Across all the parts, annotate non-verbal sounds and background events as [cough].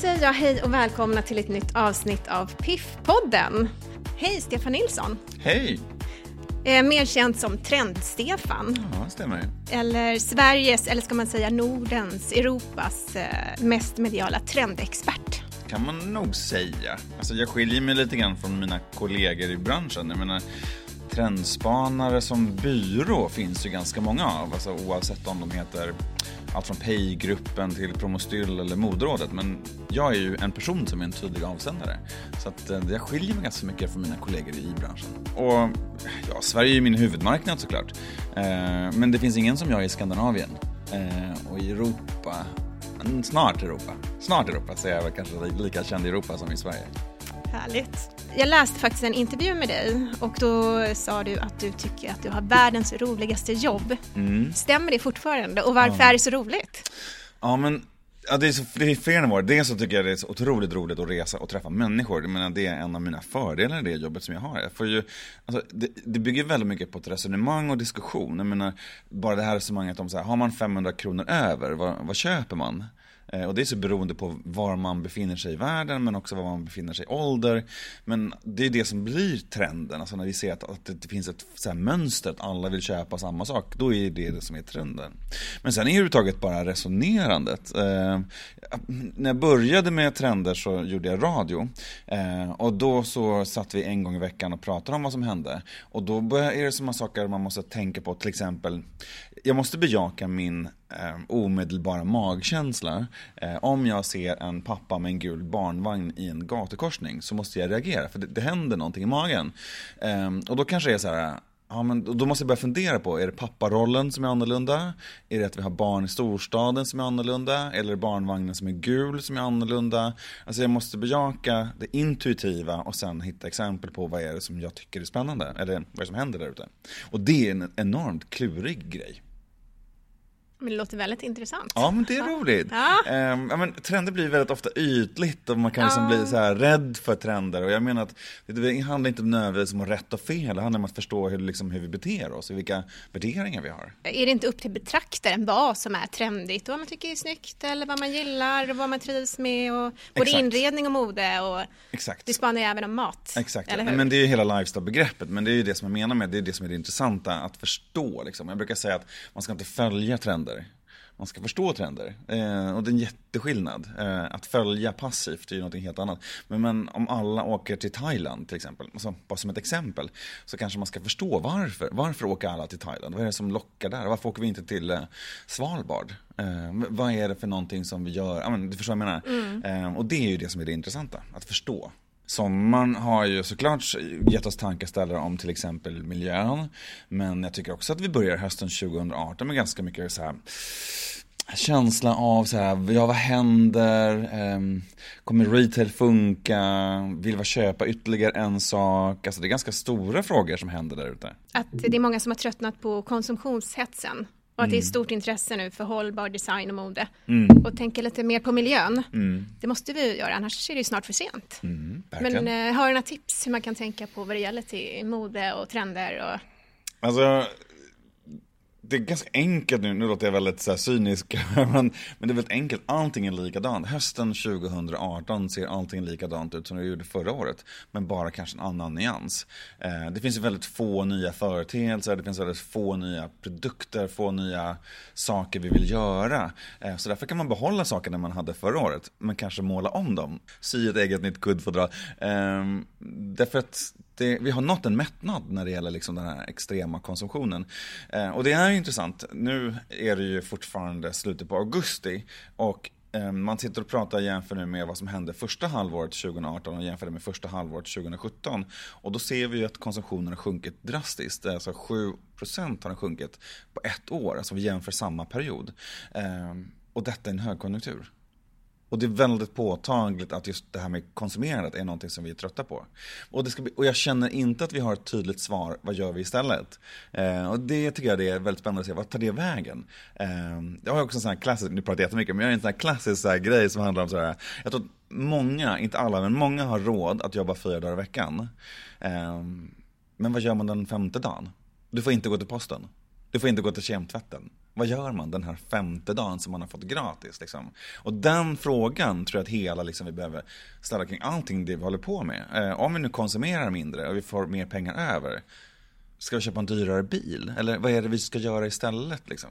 säger jag hej och välkomna till ett nytt avsnitt av Piff-podden. Hej Stefan Nilsson! Hej! Eh, mer känd som Trend-Stefan. Ja, stämmer. Eller Sveriges, eller ska man säga Nordens, Europas eh, mest mediala trendexpert. kan man nog säga. Alltså jag skiljer mig lite grann från mina kollegor i branschen. Jag menar, trendspanare som byrå finns ju ganska många av. Alltså oavsett om de heter allt från Pejgruppen till Promostyl eller Moderådet. Men jag är ju en person som är en tydlig avsändare. Så att eh, jag skiljer mig ganska mycket från mina kollegor i branschen. Och ja, Sverige är ju min huvudmarknad såklart. Eh, men det finns ingen som jag i Skandinavien. Eh, och i Europa, snart Europa. Snart Europa så är jag väl kanske lika känd i Europa som i Sverige. Härligt. Jag läste faktiskt en intervju med dig och då sa du att du tycker att du har världens roligaste jobb. Mm. Stämmer det fortfarande och varför är det så roligt? Ja men Ja, det, är så, det är flera nivåer. Dels så tycker jag det är så otroligt roligt att resa och träffa människor. Jag menar, det är en av mina fördelar i det jobbet som jag har. Jag får ju, alltså, det, det bygger väldigt mycket på ett resonemang och diskussion. Jag menar, bara det här resonemanget om så här, har man 500 kronor över, vad, vad köper man? Eh, och det är så beroende på var man befinner sig i världen men också var man befinner sig i ålder. Men det är det som blir trenden, alltså när vi ser att, att det finns ett så mönster att alla vill köpa samma sak. Då är det det som är trenden. Men sen är det överhuvudtaget bara resonerandet. Eh, när jag började med trender så gjorde jag radio. Eh, och då så satt vi en gång i veckan och pratade om vad som hände. Och då är det sådana saker man måste tänka på, till exempel jag måste bejaka min eh, omedelbara magkänsla. Eh, om jag ser en pappa med en gul barnvagn i en gatukorsning så måste jag reagera för det, det händer någonting i magen. Eh, och då kanske det är så här, Ja, men då måste jag börja fundera på, är det papparollen som är annorlunda? Är det att vi har barn i storstaden som är annorlunda? Eller är det barnvagnen som är gul som är annorlunda? Alltså jag måste bejaka det intuitiva och sen hitta exempel på vad är det som jag tycker är spännande? Eller vad är det som händer där ute? Och det är en enormt klurig grej. Men det låter väldigt intressant. Ja, men det är roligt. Ja. Ja, men trender blir väldigt ofta ytligt och man kan liksom ja. bli så här rädd för trender. Och jag menar att det handlar inte nödvändigtvis om rätt och fel, det handlar om att förstå hur, liksom, hur vi beter oss och vilka värderingar vi har. Är det inte upp till betraktaren vad som är trendigt och vad man tycker är snyggt eller vad man gillar och vad man trivs med och både Exakt. inredning och mode och Exakt. det spanar ju även om mat. Exakt, men det är ju hela lifestyle-begreppet, men det är ju det som jag menar med det är det som är det intressanta att förstå. Liksom. Jag brukar säga att man ska inte följa trender trender. Man ska förstå trender. Eh, och det är en jätteskillnad. Eh, att följa passivt är ju något helt annat. Men, men, om alla åker till Thailand till exempel, alltså, bara som ett exempel, så kanske man ska förstå varför. Varför åker alla till Thailand? Vad är det som lockar där? Varför åker vi inte till eh, Svalbard? Eh, vad är det för någonting som vi gör? Ja, men, du förstår vad jag menar? Mm. Eh, och det är ju det som är det intressanta, att förstå. Sommaren har ju såklart gett oss tankeställare om till exempel miljön. Men jag tycker också att vi börjar hösten 2018 med ganska mycket så här känsla av så här, ja vad händer? Ehm, kommer retail funka? Vill vi köpa ytterligare en sak? Alltså det är ganska stora frågor som händer där ute. Att det är många som har tröttnat på konsumtionshetsen. Och att det är mm. stort intresse nu för hållbar design och mode. Mm. Och tänka lite mer på miljön. Mm. Det måste vi göra, annars är det ju snart för sent. Mm, Men eh, har du några tips hur man kan tänka på vad det gäller till mode och trender? Och... Alltså, det är ganska enkelt nu, nu låter jag väldigt så här, cynisk, [laughs] men, men det är väldigt enkelt. Allting är likadant. Hösten 2018 ser allting likadant ut som det gjorde förra året, men bara kanske en annan nyans. Eh, det finns ju väldigt få nya företeelser, det finns väldigt få nya produkter, få nya saker vi vill göra. Eh, så därför kan man behålla sakerna man hade förra året, men kanske måla om dem. Sy ett eget nytt kuddfodral. Eh, därför att det, vi har nått en mättnad när det gäller liksom den här extrema konsumtionen. Eh, och det är intressant. Nu är det ju fortfarande slutet på augusti och ehm, man sitter och pratar och jämför nu med vad som hände första halvåret 2018 och jämför det med första halvåret 2017. Och då ser vi ju att konsumtionen har sjunkit drastiskt. Alltså 7% har den sjunkit på ett år, alltså vi jämför samma period. Ehm, och detta är en högkonjunktur. Och det är väldigt påtagligt att just det här med konsumerandet är någonting som vi är trötta på. Och, det ska bli, och jag känner inte att vi har ett tydligt svar, vad gör vi istället? Eh, och det tycker jag det är väldigt spännande att se, vad tar det vägen? Eh, jag har också en sån här klassisk, nu pratar jag jättemycket, men jag har en sån här klassisk så här grej som handlar om så här, jag tror att många, inte alla, men många har råd att jobba fyra dagar i veckan. Eh, men vad gör man den femte dagen? Du får inte gå till posten. Du får inte gå till kemtvätten. Vad gör man den här femte dagen som man har fått gratis? Liksom? Och den frågan tror jag att hela liksom, vi behöver ställa kring allting det vi håller på med. Eh, om vi nu konsumerar mindre och vi får mer pengar över, ska vi köpa en dyrare bil? Eller vad är det vi ska göra istället? Liksom?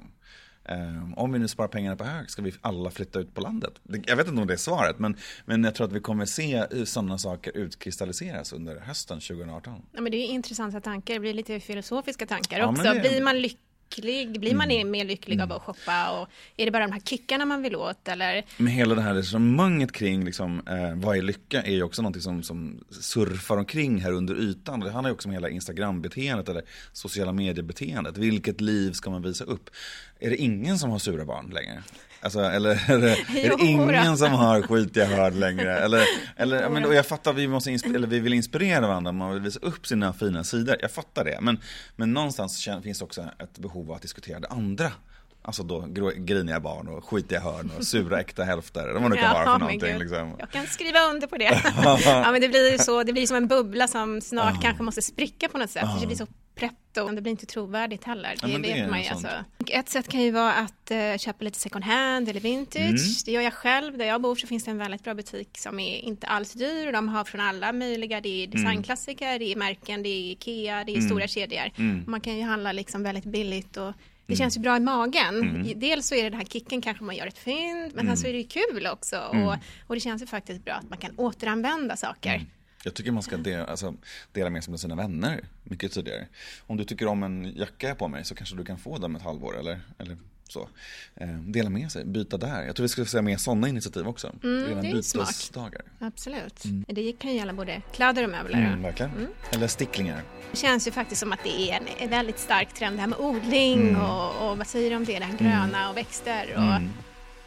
Um, om vi nu sparar pengarna på hög, ska vi alla flytta ut på landet? Jag vet inte om det är svaret, men, men jag tror att vi kommer se sådana saker utkristalliseras under hösten 2018. Ja, men det är intressanta tankar, det blir lite filosofiska tankar ja, också. Det... Blir man lycklig lycklig? Blir man mm. mer lycklig mm. av att shoppa? Och är det bara de här kickarna man vill åt? Eller? Men hela det här resonemanget kring liksom, eh, vad är lycka är ju också någonting som, som surfar omkring här under ytan. Det handlar ju också om hela Instagram-beteendet eller sociala medier-beteendet. Vilket liv ska man visa upp? Är det ingen som har sura barn längre? Alltså, eller är det, [laughs] är det ingen som har skitiga hörd längre? Eller, eller, men, och jag fattar, vi, måste eller vi vill inspirera varandra, man vill visa upp sina fina sidor. Jag fattar det. Men, men någonstans finns också ett behov av att diskutera det andra. Alltså då griniga barn och skitiga hörn och sura äkta hälfter, eller vad det kan vara för någonting. Liksom. Jag kan skriva under på det. [laughs] ja, men det blir så, det blir som en bubbla som snart kanske måste spricka på något sätt. Det blir så pretto, det blir inte trovärdigt heller. Det, ja, det vet man ju. Alltså. Ett sätt kan ju vara att uh, köpa lite second hand eller vintage. Mm. Det gör jag själv. Där jag bor så finns det en väldigt bra butik som är inte alls dyr. De har från alla möjliga, det är mm. designklassiker, mm. det är märken, det är Ikea, det är mm. stora kedjor. Mm. Man kan ju handla liksom väldigt billigt och det känns ju bra i magen. Mm. Dels så är det den här kicken kanske man gör ett fynd, men mm. sen så är det ju kul också. Mm. Och, och det känns ju faktiskt bra att man kan återanvända saker. Jag tycker man ska dela, alltså, dela med sig med sina vänner mycket tidigare. Om du tycker om en jacka på mig så kanske du kan få den om ett halvår eller, eller så. Eh, dela med sig, byta där. Jag tror vi ska se mer sådana initiativ också. Mm, Redan det är smart. Absolut. Mm. Det kan ju gälla både kläder och möbler. Mm, verkligen. Mm. Eller sticklingar. Det känns ju faktiskt som att det är en väldigt stark trend det här med odling mm. och, och, vad säger du om det, det här gröna och växter. Och, mm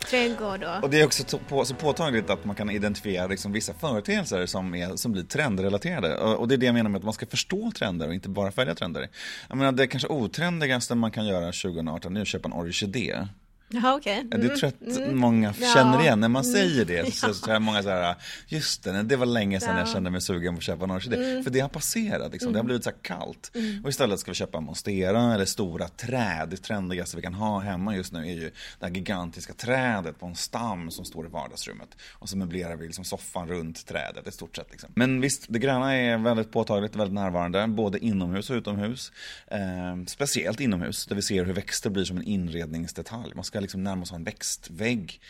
trädgård och... och det är också så, på, så påtagligt att man kan identifiera liksom vissa företeelser som, är, som blir trendrelaterade. Och, och, det är det jag menar med att man ska förstå trender och inte bara följa trender. Jag menar det kanske otrendigaste man kan göra 2018 är att köpa en orkidé. Jaha, okay. Mm. Det tror jag att mm. många känner igen när man mm. säger det. [laughs] Så, så är många så här, just det, det var länge sedan ja. jag kände mig sugen på att köpa en orkidé. Mm. För det har passerat, liksom. det har mm. blivit så kallt. Mm. Och istället ska vi köpa monstera eller stora träd. Det trendigaste vi kan ha hemma just nu är ju det här gigantiska trädet på en stam som står i vardagsrummet. Och så möblerar vi liksom soffan runt trädet i stort sett. Liksom. Men visst, det gröna är väldigt påtagligt, väldigt närvarande, både inomhus och utomhus. Eh, speciellt inomhus, där vi ser hur växter blir som en inredningsdetalj. Man ska liksom närma oss en växtvägg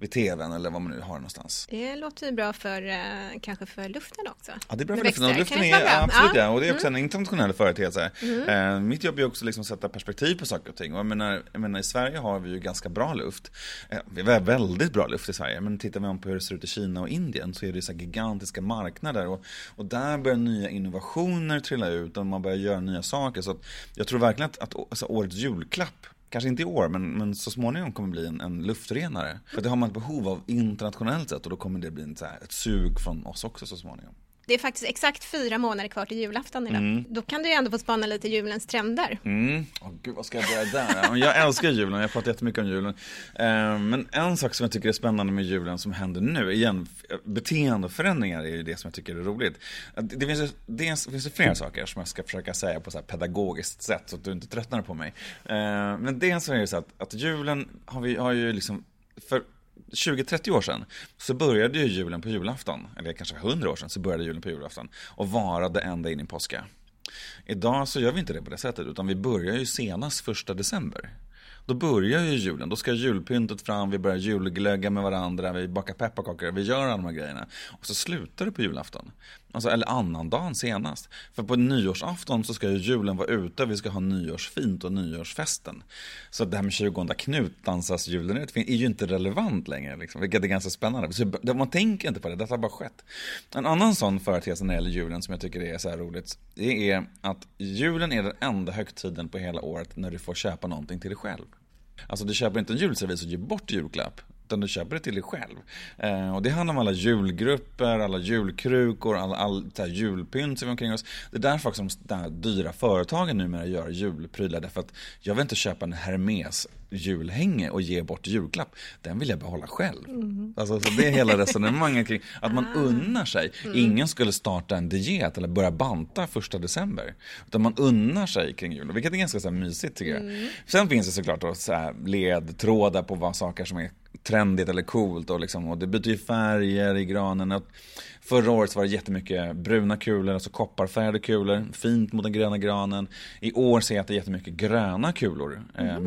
vid tvn eller vad man nu har någonstans. Det låter ju bra för eh, kanske för luften också. Ja, det är bra för luften. luften är, ja, absolut, ja. och det är också mm. en internationell företeelse. Mm. Eh, mitt jobb är också liksom att sätta perspektiv på saker och ting. Och jag, menar, jag menar, I Sverige har vi ju ganska bra luft. Eh, vi har väldigt bra luft i Sverige, men tittar vi på hur det ser ut i Kina och Indien så är det så gigantiska marknader och, och där börjar nya innovationer trilla ut och man börjar göra nya saker. Så jag tror verkligen att, att alltså, årets julklapp kanske inte i år, men, men så småningom kommer bli en, en luftrenare. För det har man ett behov av internationellt sett och då kommer det bli en, så här, ett sug från oss också så småningom. Det är faktiskt exakt fyra månader kvar till julafton idag. Mm. Då kan du ju ändå få spana lite julens trender. Mm. Oh, gud, vad ska jag börja där? Jag älskar julen, jag pratar jättemycket om julen. Eh, men en sak som jag tycker är spännande med julen som händer nu, igen, beteendeförändringar är ju det som jag tycker är roligt. Det finns ju, det finns ju flera saker som jag ska försöka säga på så pedagogiskt sätt så att du inte tröttnar på mig. Eh, men dels är det så att, att julen har vi har ju liksom för 20-30 år sedan så började ju julen på julafton, eller kanske 100 år sedan så började julen på julafton och varade ända in i påska. Idag så gör vi inte det på det sättet utan vi börjar ju senast första december. Då börjar ju julen, då ska julpyntet fram, vi börjar julglögga med varandra, vi bakar pepparkakor, vi gör alla de här grejerna. Och så slutar det på julafton. Alltså, eller annandagen senast. För på nyårsafton så ska ju julen vara ute, vi ska ha nyårsfint och nyårsfesten. Så det här med 20 Knut dansas julen ut är ju inte relevant längre, liksom, vilket är ganska spännande. Så man tänker inte på det, detta har bara skett. En annan sån företeelse när det gäller julen som jag tycker är så här roligt, det är att julen är den enda högtiden på hela året när du får köpa någonting till dig själv. Alltså du köper inte en julservis och ger bort julklapp utan du köper det till dig själv. Eh, och det handlar om alla julgrupper, alla julkrukor, all, all här, julpynt som vi omkring oss. Det är därför också de där dyra företagen numera gör julprylar. Därför att jag vill inte köpa en Hermes julhänge och ge bort julklapp, den vill jag behålla själv. Mm. Alltså, så det är hela resonemanget kring att man ah. unnar sig. Mm. Ingen skulle starta en diet eller börja banta första december. Utan man unnar sig kring julen, vilket är ganska så här mysigt tycker jag. Mm. Sen finns det såklart då, så här ledtrådar på vad saker som är trendigt eller coolt och, liksom, och det byter ju färger i granen. Förra året var det jättemycket bruna kulor, alltså kopparfärgade kulor, fint mot den gröna granen. I år ser jag att det är jättemycket gröna kulor, eh,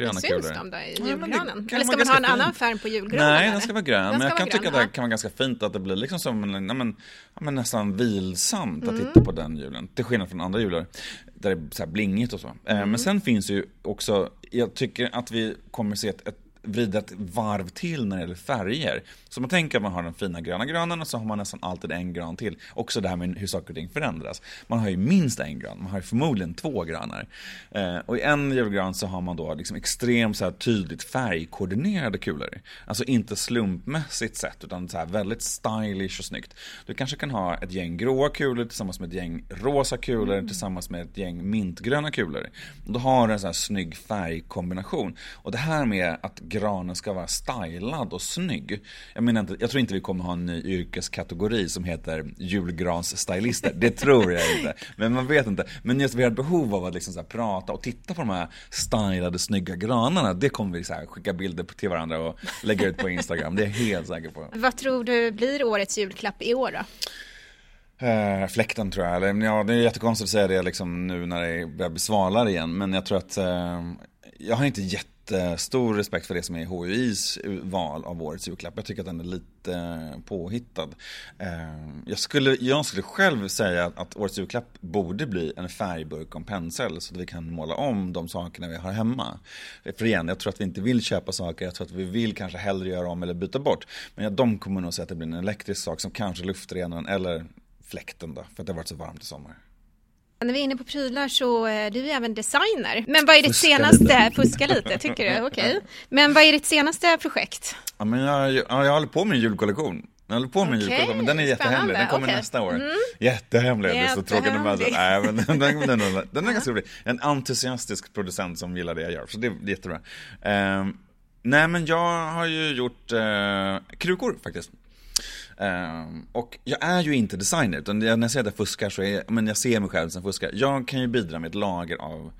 gröna kulor. Syns de då i julgranen? Ja, eller ska man ha en fint. annan färg på julgranen? Nej, eller? den ska vara grön. men jag kan tycka att det kan vara ganska fint att det blir liksom som ja, men, ja, men nästan vilsamt att mm. titta på den julen. Till skillnad från andra jular där det är så här blingigt och så. Eh, mm. Men sen finns det ju också, jag tycker att vi kommer se ett, ett vrida ett varv till när det gäller färger. Så man tänker att man har den fina gröna granen och så har man nästan alltid en gran till. Också det här med hur saker och ting förändras. Man har ju minst en gran, man har ju förmodligen två granar. Eh, och i en julgran så har man då liksom extremt så här tydligt färgkoordinerade kulor. Alltså inte slumpmässigt sett utan så här väldigt stylish och snyggt. Du kanske kan ha ett gäng gråa kulor tillsammans med ett gäng rosa kulor mm. tillsammans med ett gäng mintgröna kulor. Och då har du en sån här snygg färgkombination. Och det här med att granen ska vara stylad och snygg. Jag, menar inte, jag tror inte vi kommer ha en ny yrkeskategori som heter julgransstylister. Det tror jag inte. Men man vet inte. Men just vi har ett behov av att liksom så prata och titta på de här stylade snygga granarna. Det kommer vi så skicka bilder till varandra och lägga ut på Instagram. Det är jag helt säker på. Vad tror du blir årets julklapp i år då? Uh, fläkten tror jag. Eller, ja, det är jättekonstigt att säga det liksom nu när det börjar bli svalare igen. Men jag tror att uh, jag har inte jätte jättestor respekt för det som är HUIs val av årets julklapp. Jag tycker att den är lite eh, påhittad. Eh, jag skulle, jag skulle själv säga att årets julklapp borde bli en färgburk och en pensel så att vi kan måla om de sakerna vi har hemma. För igen, jag tror att vi inte vill köpa saker, jag tror att vi vill kanske hellre göra om eller byta bort. Men de kommer nog säga att det blir en elektrisk sak som kanske luftrenaren eller fläkten då, för att det har varit så varmt i sommar. När vi är inne på prylar så är du även designer. Men vad är ditt fuska senaste, lite. fuska lite, tycker du? [laughs] Okej. Okay. Men vad är ditt senaste projekt? Ja, men jag, jag, håller på med en julkollektion. Jag håller på med en julkollektion, men den är jättehemlig. Den kommer okay. nästa år. Mm. Jättehemlig, det är så tråkigt Nej, men den, den, den, den, [laughs] den är ganska rolig. En entusiastisk producent som gillar det jag gör, så det är jättebra. Uh, nej, men jag har ju gjort uh, krukor faktiskt. Um, och jag är ju inte designer, utan när jag säger att jag fuskar så är men jag ser mig själv som fuskar. Jag kan ju bidra med ett lager av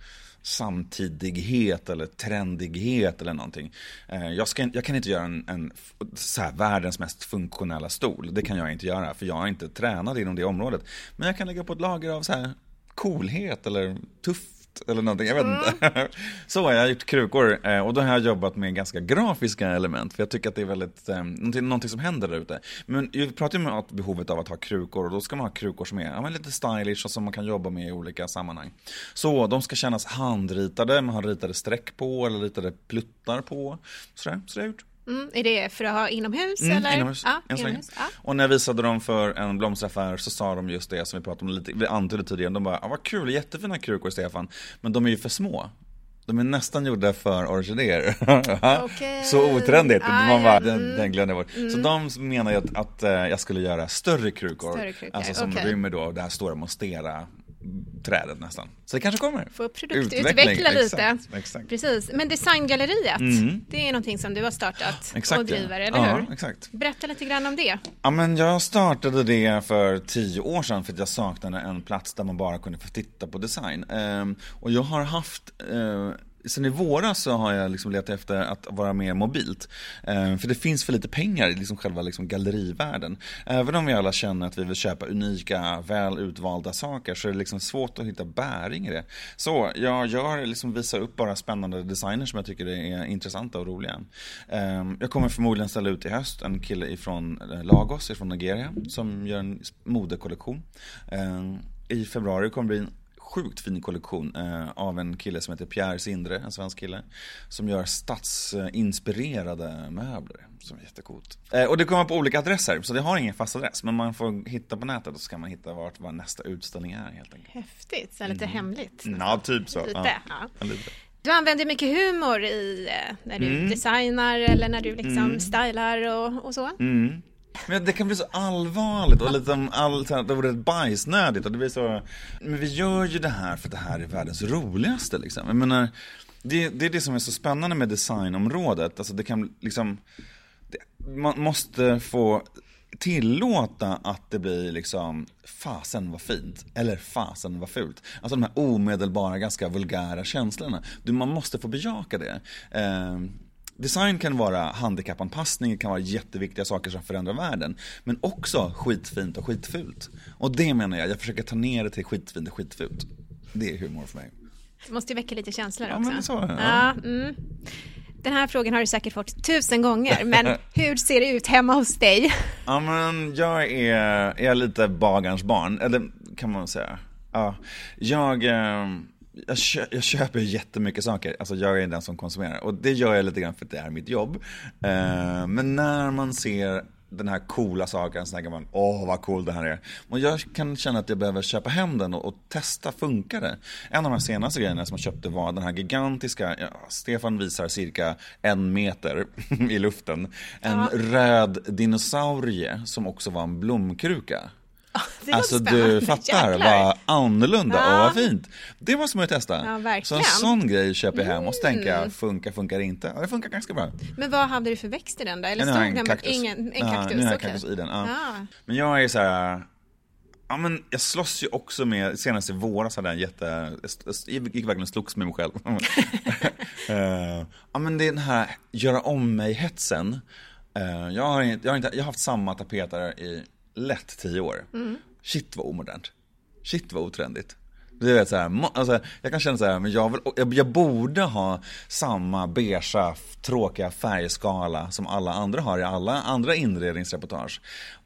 samtidighet eller trendighet eller någonting. Uh, jag, ska, jag kan inte göra en, en så här, världens mest funktionella stol. Det kan jag inte göra, för jag är inte tränad inom det området. Men jag kan lägga på ett lager av så här coolhet eller tuff eller någonting, jag vet mm. inte. [laughs] Så har jag gjort krukor eh, och då har jag jobbat med ganska grafiska element för jag tycker att det är väldigt, eh, någonting, någonting som händer där ute. Men vi pratar ju om behovet av att ha krukor och då ska man ha krukor som är ja, lite stylish och som man kan jobba med i olika sammanhang. Så de ska kännas handritade, man har ritade streck på eller ritade pluttar på. Sådär, så det har jag gjort. Mm, är det för att ha inomhus? Mm, eller? Inomhus, ja, inomhus. Ja. Och när jag visade dem för en blomsteraffär så sa de just det som vi pratade om lite, vi antydde tidigare. De bara, ah, vad kul, jättefina krukor Stefan. Men de är ju för små. De är nästan gjorda för orkidéer. [laughs] Okay. så otrendigt. Ah, Man bara, den, mm. den glömde jag bort. Mm. Så de menar ju att, att, eh, jag skulle göra större krukor. Större krukor. Alltså som okay. rymmer då det här stora monstera trädet nästan. Så det kanske kommer. Få produktutveckla lite. Exakt. Precis. Men Designgalleriet, mm. det är någonting som du har startat exakt, och driver, ja. eller hur? Ja, exakt. Berätta lite grann om det. Ja, men jag startade det för tio år sedan för att jag saknade en plats där man bara kunde få titta på design. Um, och jag har haft uh, Sen i våras så har jag liksom letat efter att vara mer mobilt. Eh, för det finns för lite pengar i liksom själva liksom gallerivärlden. Även om vi alla känner att vi vill köpa unika, väl utvalda saker så är det liksom svårt att hitta bäring i det. Så jag gör, liksom visar upp bara spännande designers som jag tycker är intressanta och roliga. Eh, jag kommer förmodligen ställa ut i höst en kille ifrån eh, Lagos, ifrån Nigeria, som gör en modekollektion. Eh, I februari kommer det bli en sjukt fin kollektion eh, av en kille som heter Pierre Sindre, en svensk kille. Som gör stadsinspirerade möbler. Som är jättecoolt. Eh, och det kommer på olika adresser, så det har ingen fast adress. Men man får hitta på nätet och så kan man hitta vart, var nästa utställning är helt enkelt. Häftigt, så lite mm. hemligt. Ja, typ så. Lite, ja. Ja. lite. Du använder mycket humor i eh, när du mm. designar eller när du liksom mm. stylar och, och så. Mm. Men det kan bli så allvarligt och lite all, det vore bajsnödigt och det blir så Men vi gör ju det här för att det här är världens roligaste liksom Jag menar det, det är det som är så spännande med designområdet. Alltså det kan liksom, det, man måste få tillåta att det blir liksom fasen vad fint eller fasen vad fult. Alltså de här omedelbara, ganska vulgära känslorna. Du, man måste få bejaka det. Eh, design kan vara handikappanpassning, kan vara jätteviktiga saker som förändrar världen. Men också skitfint och skitfult. Och det menar jag, jag försöker ta ner det till skitfint och skitfult. Det är humor för mig. Det måste ju väcka lite känslor ja, också. Men så, ja. Ja, mm. Den här frågan har du säkert fått tusen gånger, men [laughs] hur ser det ut hemma hos dig? Ja, men jag är, är lite bagarns barn, eller kan man säga. Ja, jag, eh, jag, kö, jag köper jättemycket saker, alltså jag är den som konsumerar. Och det gör jag lite grann för att det är mitt jobb. Eh, men när man ser den här coola saken så tänker man, åh vad cool det här är. Och jag kan känna att jag behöver köpa hem den och, och testa, funkar det? En av de senaste grejerna som jag köpte var den här gigantiska, ja, Stefan visar cirka en meter [laughs] i luften, en ja. röd dinosaurie som också var en blomkruka. [laughs] Alltså du fattar vad annorlunda ja. och vad fint. Det måste man ju testa. Ja. Så en sån grej köper jag hem och så tänker jag, mm. funkar, funkar inte? Ja, det funkar ganska bra. Men vad hade du för växt i den där? Eller stod en kaktus. Ingen, en kaktus? Ja, nu har jag kaktus i den. Ja. Men jag är så här, Ja men jag slåss ju också med, senast i våras hade jag en jätte, jag gick verkligen och slogs med mig själv. uh, [laughs] ja men det är den här göra om mig-hetsen. Uh, jag, har inte, jag, har inte, jag har haft samma tapeter i lätt tio år. Mm. Shit vad omodernt. Shit vad otrendigt. Du vet så här, alltså, jag kan känna så här, men jag, vill, jag, jag, borde ha samma beiga, tråkiga färgskala som alla andra har i alla andra inredningsreportage.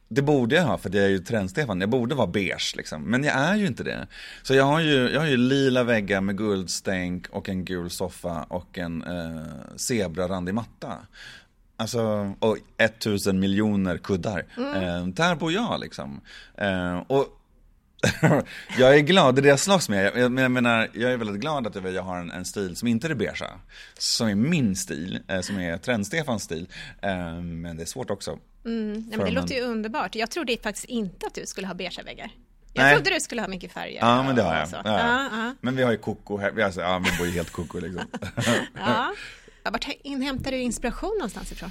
Det borde jag ha, för det är ju trend-Stefan. Jag borde vara beige liksom. Men jag är ju inte det. Så jag har ju, jag har ju lila väggar med guldstänk och en gul soffa och en eh, zebrarandig matta. Alltså, och 1000 miljoner kuddar. Mm. Eh, där bor jag liksom. Eh, och [laughs] jag är glad, det är det jag slåss med. Jag, jag, menar, jag är väldigt glad att jag, har en, en stil som inte är beige. Som är min stil, eh, som är Trend-Stefans stil. Eh, men det är svårt också. Mm. Nej, men det man... låter ju underbart. Jag trodde faktiskt inte att du skulle ha beigea väggar. Jag Nej. trodde du skulle ha mycket färger. Ja, men det har jag. Ja. Ja, ja. Men vi har ju koko här. Alltså, ja, vi bor ju helt koko liksom. [laughs] ja. Vart inhämtar du inspiration någonstans ifrån?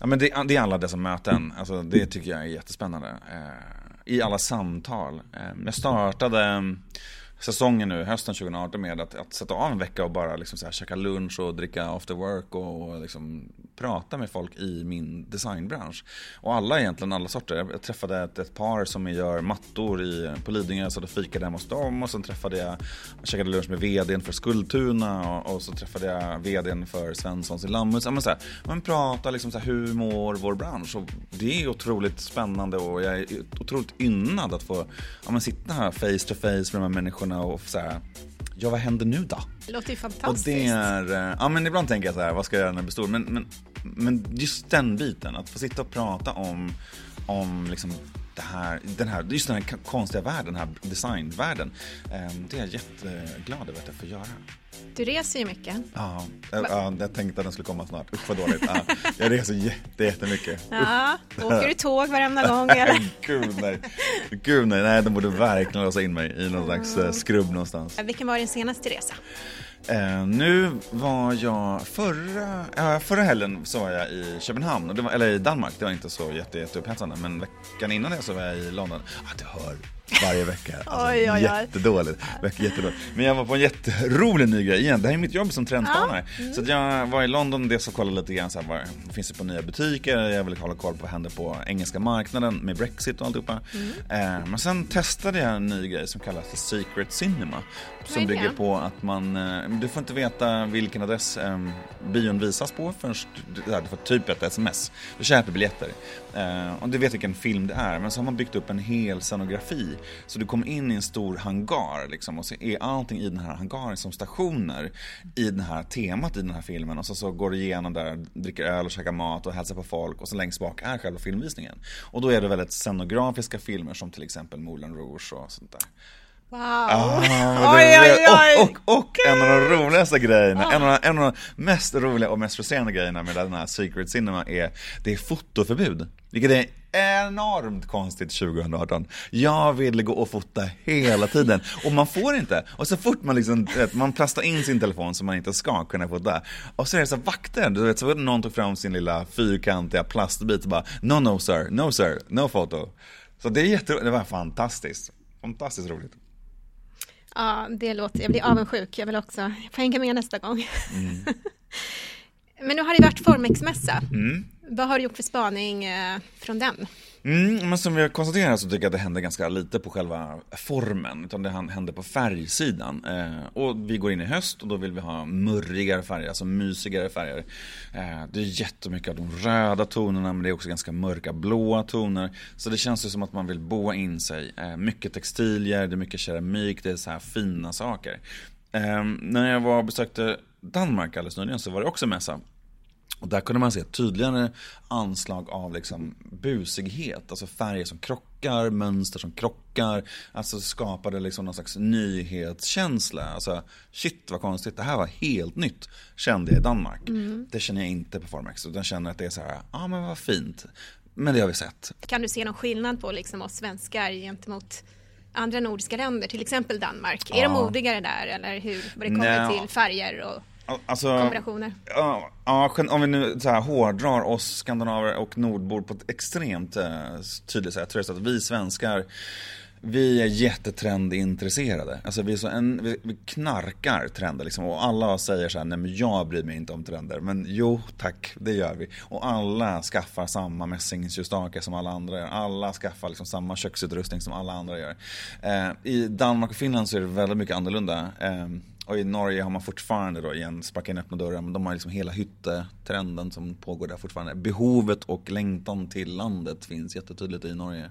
Ja, men det, det är alla dessa möten. Alltså, det tycker jag är jättespännande. Eh, I alla samtal. Eh, jag startade säsongen nu, hösten 2018 med att, att sätta av en vecka och bara liksom så här, käka lunch och dricka after work och, och liksom prata med folk i min designbransch. Och alla egentligen, alla sorter. Jag träffade ett, ett par som gör mattor i, på Lidingö så då fikade jag hos dem och sen träffade jag, jag käkade lunch med vdn för Skultuna och, och så träffade jag vdn för Svenssons i Lammhult. Men, så här, man pratar liksom så här, hur mår vår bransch? Och det är otroligt spännande och jag är otroligt ynnad att få ja, men sitta här face to face med de här människorna och så här, ja vad händer nu då? Det låter ju fantastiskt. Och det är, eh, ja men ibland tänker jag så här, vad ska jag göra när jag blir stor? Men, men, men just den biten, att få sitta och prata om, om liksom det här, den här, just den här konstiga världen, den här designvärlden. Ehm, det är jag jätteglad över att jag får göra. Du reser ju mycket. Ja, jag, jag tänkte att den skulle komma snart. Usch vad dåligt. Ja, jag reser jätte, jättemycket. Ja, åker du tåg varenda gång [laughs] eller? Gud nej. Gud nej, nej de borde verkligen låsa in mig i någon slags eh, skrubb någonstans. Vilken var din senaste resa? Eh, nu var jag förra, äh, förra helgen så var jag i Köpenhamn, var, eller i Danmark. Det var inte så jätte, jätteupphetsande. Men veckan innan det så var jag i London. Ah, det hör, varje vecka. Alltså, oj, oj, oj. Jättedåligt. jättedåligt. Men jag var på en jätterolig ny grej igen. Det här är mitt jobb som trendspanare. Ja. Mm. Så jag var i London dels och kollade lite grann så här, vad finns det på nya butiker. Jag ville hålla koll på vad händer på engelska marknaden med Brexit och alltihopa. Mm. Eh, men sen testade jag en ny grej som kallas för Secret Cinema. Som bygger på att man, eh, du får inte veta vilken adress eh, bion visas på förrän du får typ ett sms. Du köper biljetter. Eh, och du vet vilken film det är. Men så har man byggt upp en hel scenografi så du kommer in i en stor hangar liksom, och så är allting i den här hangaren som stationer i det här temat i den här filmen. Och så, så går du igenom där, dricker öl och käkar mat och hälsar på folk och så längst bak är själva filmvisningen. Och då är det väldigt scenografiska filmer som till exempel Moulin Rouge och sånt där. Wow! Ah, [laughs] oj, oj, oj. Och, och, och en av de roligaste grejerna, ah. en, av, en av de mest roliga och mest frustrerande grejerna med den här Secret Cinema är, det är fotoförbud. Vilket är enormt konstigt 2018. Jag vill gå och fota hela tiden och man får inte. Och så fort man liksom, vet, man plastar in sin telefon som man inte ska kunna fota. Och så är det så vakter, du vet, så någon tog fram sin lilla fyrkantiga plastbit och bara No, no sir, no sir, no photo. Så det är jätteroligt, det var fantastiskt. Fantastiskt roligt. Ja, det låter, jag blir avundsjuk. Jag vill också, jag får hänga med nästa gång. Mm. [laughs] Men nu har det varit Formex-mässa. Mm. Vad har du gjort för spaning eh, från den? Mm, men som vi har konstaterat så tycker jag att det händer ganska lite på själva formen, utan det händer på färgsidan. Eh, och vi går in i höst och då vill vi ha murrigare färger, alltså mysigare färger. Eh, det är jättemycket av de röda tonerna, men det är också ganska mörka blåa toner. Så det känns ju som att man vill boa in sig. Eh, mycket textilier, det är mycket keramik, det är så här fina saker. Eh, när jag var och besökte Danmark alldeles nyligen så var det också mässa. Och där kunde man se tydligare anslag av liksom busighet, alltså färger som krockar, mönster som krockar. Alltså skapade liksom någon slags nyhetskänsla. Alltså shit vad konstigt, det här var helt nytt, kände jag i Danmark. Mm. Det känner jag inte på Formex, utan känner att det är så här, ja ah, men vad fint. Men det har vi sett. Kan du se någon skillnad på liksom oss svenskar gentemot andra nordiska länder, till exempel Danmark? Är ja. de modigare där eller hur, vad det kommer Nej. till färger och Alltså, kombinationer. Ja, om vi nu så här, hårdrar oss skandinaver och nordbor på ett extremt eh, tydligt sätt. Jag att vi svenskar vi är jättetrendintresserade. Alltså vi, är så en, vi, vi knarkar trender liksom. Och alla säger så här, nej men jag bryr mig inte om trender. Men jo tack, det gör vi. Och alla skaffar samma mässingsljusstakar som alla andra gör. Alla skaffar liksom samma köksutrustning som alla andra gör. Eh, I Danmark och Finland så är det väldigt mycket annorlunda. Eh, och i Norge har man fortfarande då igen sparka in öppna dörrar. Men de har liksom hela hyttetrenden som pågår där fortfarande. Behovet och längtan till landet finns jättetydligt i Norge.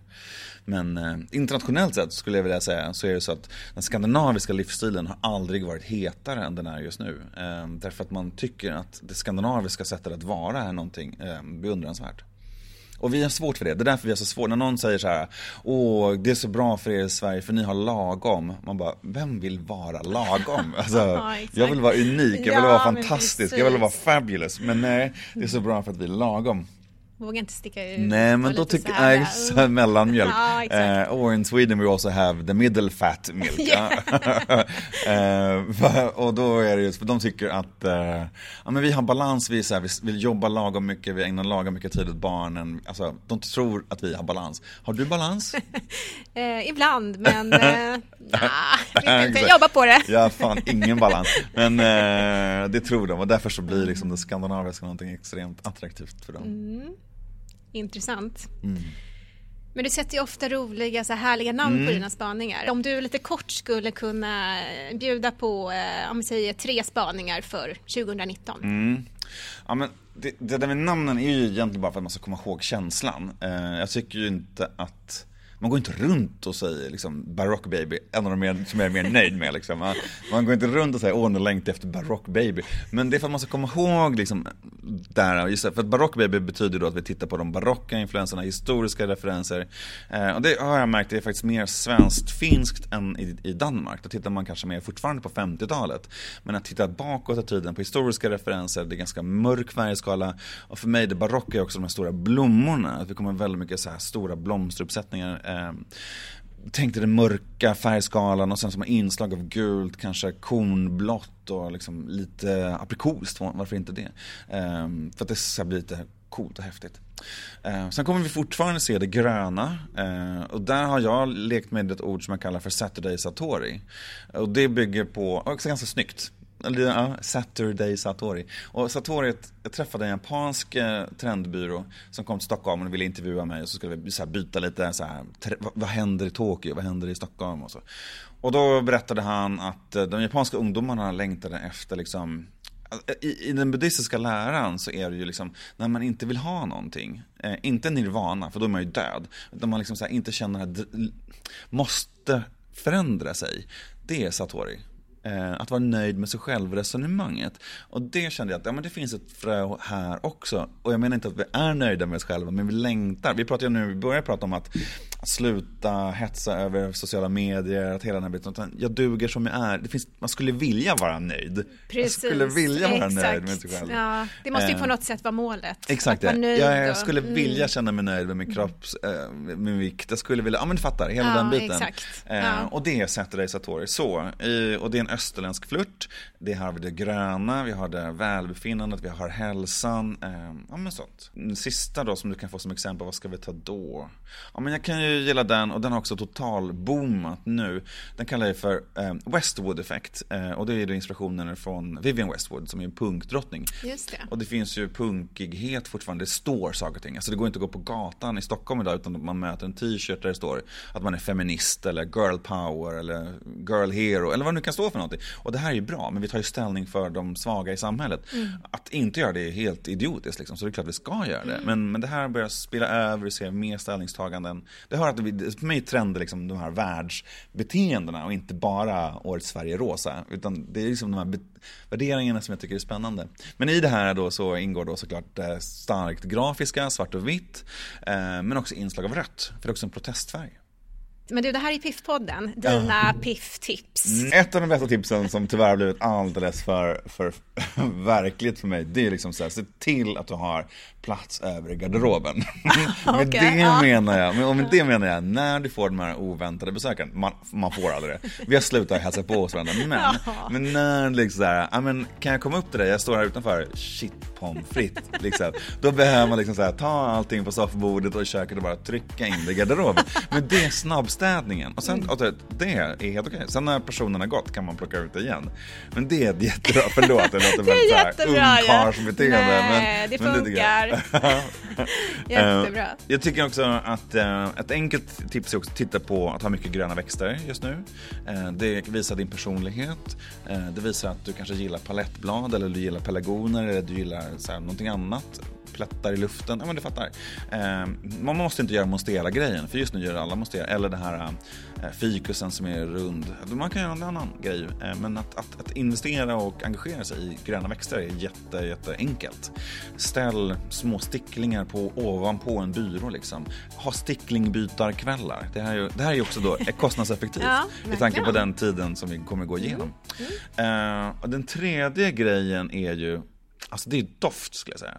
Men eh, internationellt sett skulle jag vilja säga så är det så att den skandinaviska livsstilen har aldrig varit hetare än den är just nu. Eh, därför att man tycker att det skandinaviska sättet att vara är någonting eh, beundransvärt. Och vi har svårt för det. Det är därför vi har så svårt. När någon säger så här, åh, det är så bra för er i Sverige för ni har lagom. Man bara, vem vill vara lagom? [laughs] Alltså, ja, jag vill vara unik, jag vill ja, vara fantastisk, jag vill vara fabulous. Men nej, det är så bra för att vi är lagom. Vågar inte sticka ut. Nej men då tycker jag, nej, [laughs] så mellanmjölk. [laughs] ja, uh, or in Sweden we also have the middle fat milk. uh, [laughs] och då är det just, för de tycker att uh, ja, men vi har balans, vi, så här, vi vill jobba lagom mycket, vi ägnar lagom mycket tid åt barnen. Alltså, de tror att vi har balans. Har du balans? ibland, men uh, nah, inte. jobba på det. Jag har fan ingen balans. Men det tror de och därför så blir liksom det skandinaviska någonting extremt attraktivt för dem. Mm. Intressant. Mm. Men du sätter ju ofta roliga, så härliga namn mm. på dina spaningar. Om du lite kort skulle kunna bjuda på, eh, om vi säger tre spaningar för 2019. Mm. Ja, men det, det där med namnen är ju egentligen bara för att man ska komma ihåg känslan. Eh, jag tycker ju inte att man går inte runt och säger liksom Barock baby, en av de mer, som jag är mer nöjd med liksom. Man, man går inte runt och säger åh nu längtar efter Barock baby. Men det är för att man ska komma ihåg liksom där, just för att Barock baby betyder då att vi tittar på de barocka influenserna, historiska referenser. Eh, och det har jag märkt, det är faktiskt mer svenskt-finskt än i, i Danmark. Då tittar man kanske mer fortfarande på 50-talet. Men att titta bakåt i tiden på historiska referenser, det är ganska mörk färgskala. Och för mig, det barocka är också de här stora blommorna. Att vi kommer väldigt mycket så här stora blomsteruppsättningar eh, tänkte den mörka färgskalan och sen som inslag av gult, kanske kornblått och liksom lite aprikost, varför inte det? Eh, för att det ska bli lite coolt och häftigt. Eh, sen kommer vi fortfarande se det gröna eh, och där har jag lekt med ett ord som jag kallar för Saturday Satori. Och det bygger på, också ganska snyggt, eller ja, Saturday Satori. Och Satori, jag träffade en japansk eh, trendbyrå som kom till Stockholm och ville intervjua mig och så skulle vi så byta lite så här, vad händer i Tokyo, vad händer i Stockholm och så. Och då berättade han att eh, de japanska ungdomarna längtade efter liksom alltså, i, I den buddhistiska läran så är det ju liksom när man inte vill ha någonting, eh, inte nirvana för då är man ju död, utan man liksom så inte känner att måste förändra sig. Det är satori. Eh, att vara nöjd med sig själv-resonemanget. Och det kände jag att ja, men det finns ett frö här också. Och jag menar inte att vi är nöjda med oss själva, men vi längtar. Vi pratar ju nu, vi börjar prata om att sluta hetsa över sociala medier, att hela den här biten. Jag duger som jag är. Det finns, man skulle vilja vara nöjd. Precis, jag skulle vilja vara exakt. nöjd med sig själv. Ja, det måste ju på Eh, något sätt vara målet. Exakt att det. Jag, jag och- skulle mm. vilja känna mig nöjd med min kropp, eh, med min vikt. Jag skulle vilja, ja men du fattar, hela Ja, den biten. exakt. Eh, Ja. Och det är Saturday Satori. Så, och det är en österländsk flört. Det har vi det gröna, vi har det välbefinnandet, vi har hälsan. Eh, ja men sånt. Den sista då som du kan få som exempel, vad ska vi ta då? Ja men jag kan ju gilla den och den har också totalboomat nu. Den kallar jag för eh, Westwood effekt. Eh, och det är då inspirationen från Vivienne Westwood som är en punkdrottning. Just det. Och det finns ju punkighet fortfarande, det står saker och ting. Alltså det går inte att gå på gatan i Stockholm idag utan man möter en t-shirt där det står att man är feminist eller girl power eller girl hero eller vad det nu kan stå för någonting. Och det här är ju bra, men vi tar ju ställning för de svaga i samhället. Att inte göra det är helt idiotiskt liksom, så det är klart vi ska göra det. Men, men det här börjar spela över, vi ser mer ställningstaganden. Det har att vi, för mig trender liksom de här världsbeteendena och inte bara årets Sverige rosa. Utan det är liksom de här värderingarna som jag tycker är spännande. Men i det här då så ingår då såklart eh, starkt grafiska, svart och vitt. Eh, men också inslag av rött, för det är också en protestfärg. Men du, det här är Piffpodden, dina pifftips. Mm, Ett av de bästa tipsen som tyvärr har blivit alldeles för, för [laughs] verkligt för mig, det är liksom så här, se till att du har plats över i garderoben. [laughs] med Okej, det menar jag, och med det menar jag, när du får de här oväntade besöken, man, man får aldrig det. Vi har slutat hälsa på oss varandra, men, Ja. men när liksom så här, ja men kan jag komma upp till dig, jag står här utanför, shit pommes frites, liksom. Då behöver man liksom så här, ta allting på soffbordet och i köket och bara trycka in det i garderoben. Men det är snabbstädningen, och sen, och det det är helt okej. Sen när personen har gått kan man plocka ut det igen. Men det är ett jättebra, [laughs] förlåt det låter Det är väldigt jättebra, ja. ungkarlsbeteende. Nej, men, det men tycker jag. [laughs] Jättebra. Eh, Jag tycker också att eh, ett enkelt tips är också att titta på att ha mycket gröna växter just nu. Eh, det visar din personlighet. Det visar att du kanske gillar palettblad eller du gillar pelargoner eller du gillar så här, någonting annat. Plättar i luften, ja men du fattar. Eh, man måste inte göra monstera-grejen, för just nu gör alla monstera. Eller det här eh, fikusen som är rund. Man kan göra en annan grej. Eh, men att, att, att investera och engagera sig i gröna växter är jätte, jätte enkelt. Ställ små sticklingar på ovanpå en byrå liksom. Ha sticklingbytarkvällar. Det här är det här är också då [laughs] kostnadseffektivt. Ja, I tanke på den tiden som vi kommer gå igenom. Eh, och den tredje grejen är ju Alltså det är doft skulle jag säga.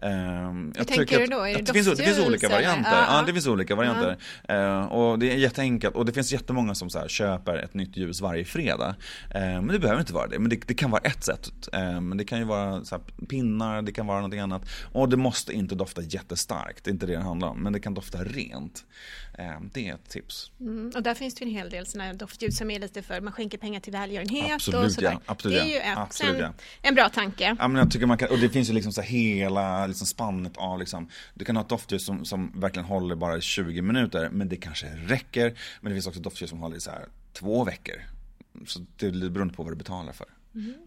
Ehm, jag tänker tycker du då? Är det det, finns, det finns olika eller? varianter. Ja, Ja, det finns olika varianter. Eh, och det är jätteenkelt. Och det finns jättemånga som så här, köper ett nytt ljus varje fredag. Eh, men det behöver inte vara det. Men det, det kan vara ett sätt. Eh, men det kan ju vara så här, pinnar, det kan vara någonting annat. Och det måste inte dofta jättestarkt. Det är inte det det handlar om. Men det kan dofta rent. Eh, det är ett tips. Mm, och där finns det en hel del sådana här doftljus som är lite för, man skänker pengar till välgörenhet Absolut, och sådär. ja. Absolut, det är ju ett, Absolut, en, ja. en bra tanke. Ja, men jag tycker man kan, och det finns ju liksom så hela liksom spannet av liksom, du kan ha ett doftljus som, som verkligen håller bara i 20 minuter, men det kanske räcker. Men det finns också doftljus som håller i så här två veckor. Så det är lite beroende på vad du betalar för.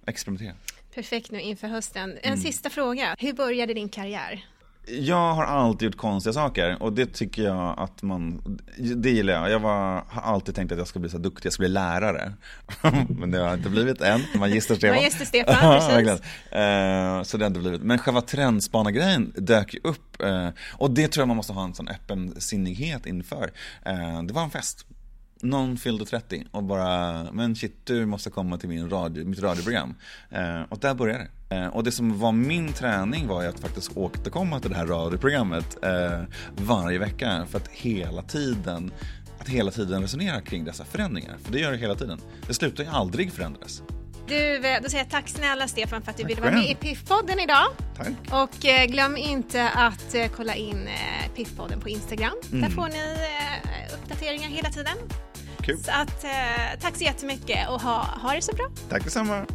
Experimentera. Perfekt nu inför hösten. En Mm. sista fråga. Hur började din karriär? Jag har alltid gjort konstiga saker och det tycker jag att man, det gillar jag. Jag var, har alltid tänkt att jag ska bli så duktig, jag ska bli lärare. [laughs] Men det har jag inte blivit än, Magister Stefan. Magister Stefan. [laughs] Eh, så det har inte blivit. Men själva trendspanargrejen dök ju upp eh, och det tror jag man måste ha en sån öppen sinnighet inför. Eh, det var en fest. Någon fyllde 30 och bara, men shit du måste komma till min radio, mitt radioprogram. Eh, och där började det. Eh, och det som var min träning var ju att faktiskt återkomma till det här radioprogrammet eh, varje vecka för att hela tiden att hela tiden resonera kring dessa förändringar. För det gör det hela tiden. Det slutar ju aldrig förändras. Du, då säger jag tack snälla Stefan för att du ville vara med i. Piffpodden idag. Tack. Och eh, glöm inte att eh, kolla in eh, Piffpodden på Instagram. Där Mm. får ni eh, uppdateringar hela tiden. Kul. Så att, eh, tack så jättemycket och ha, ha det så bra. Tack detsamma.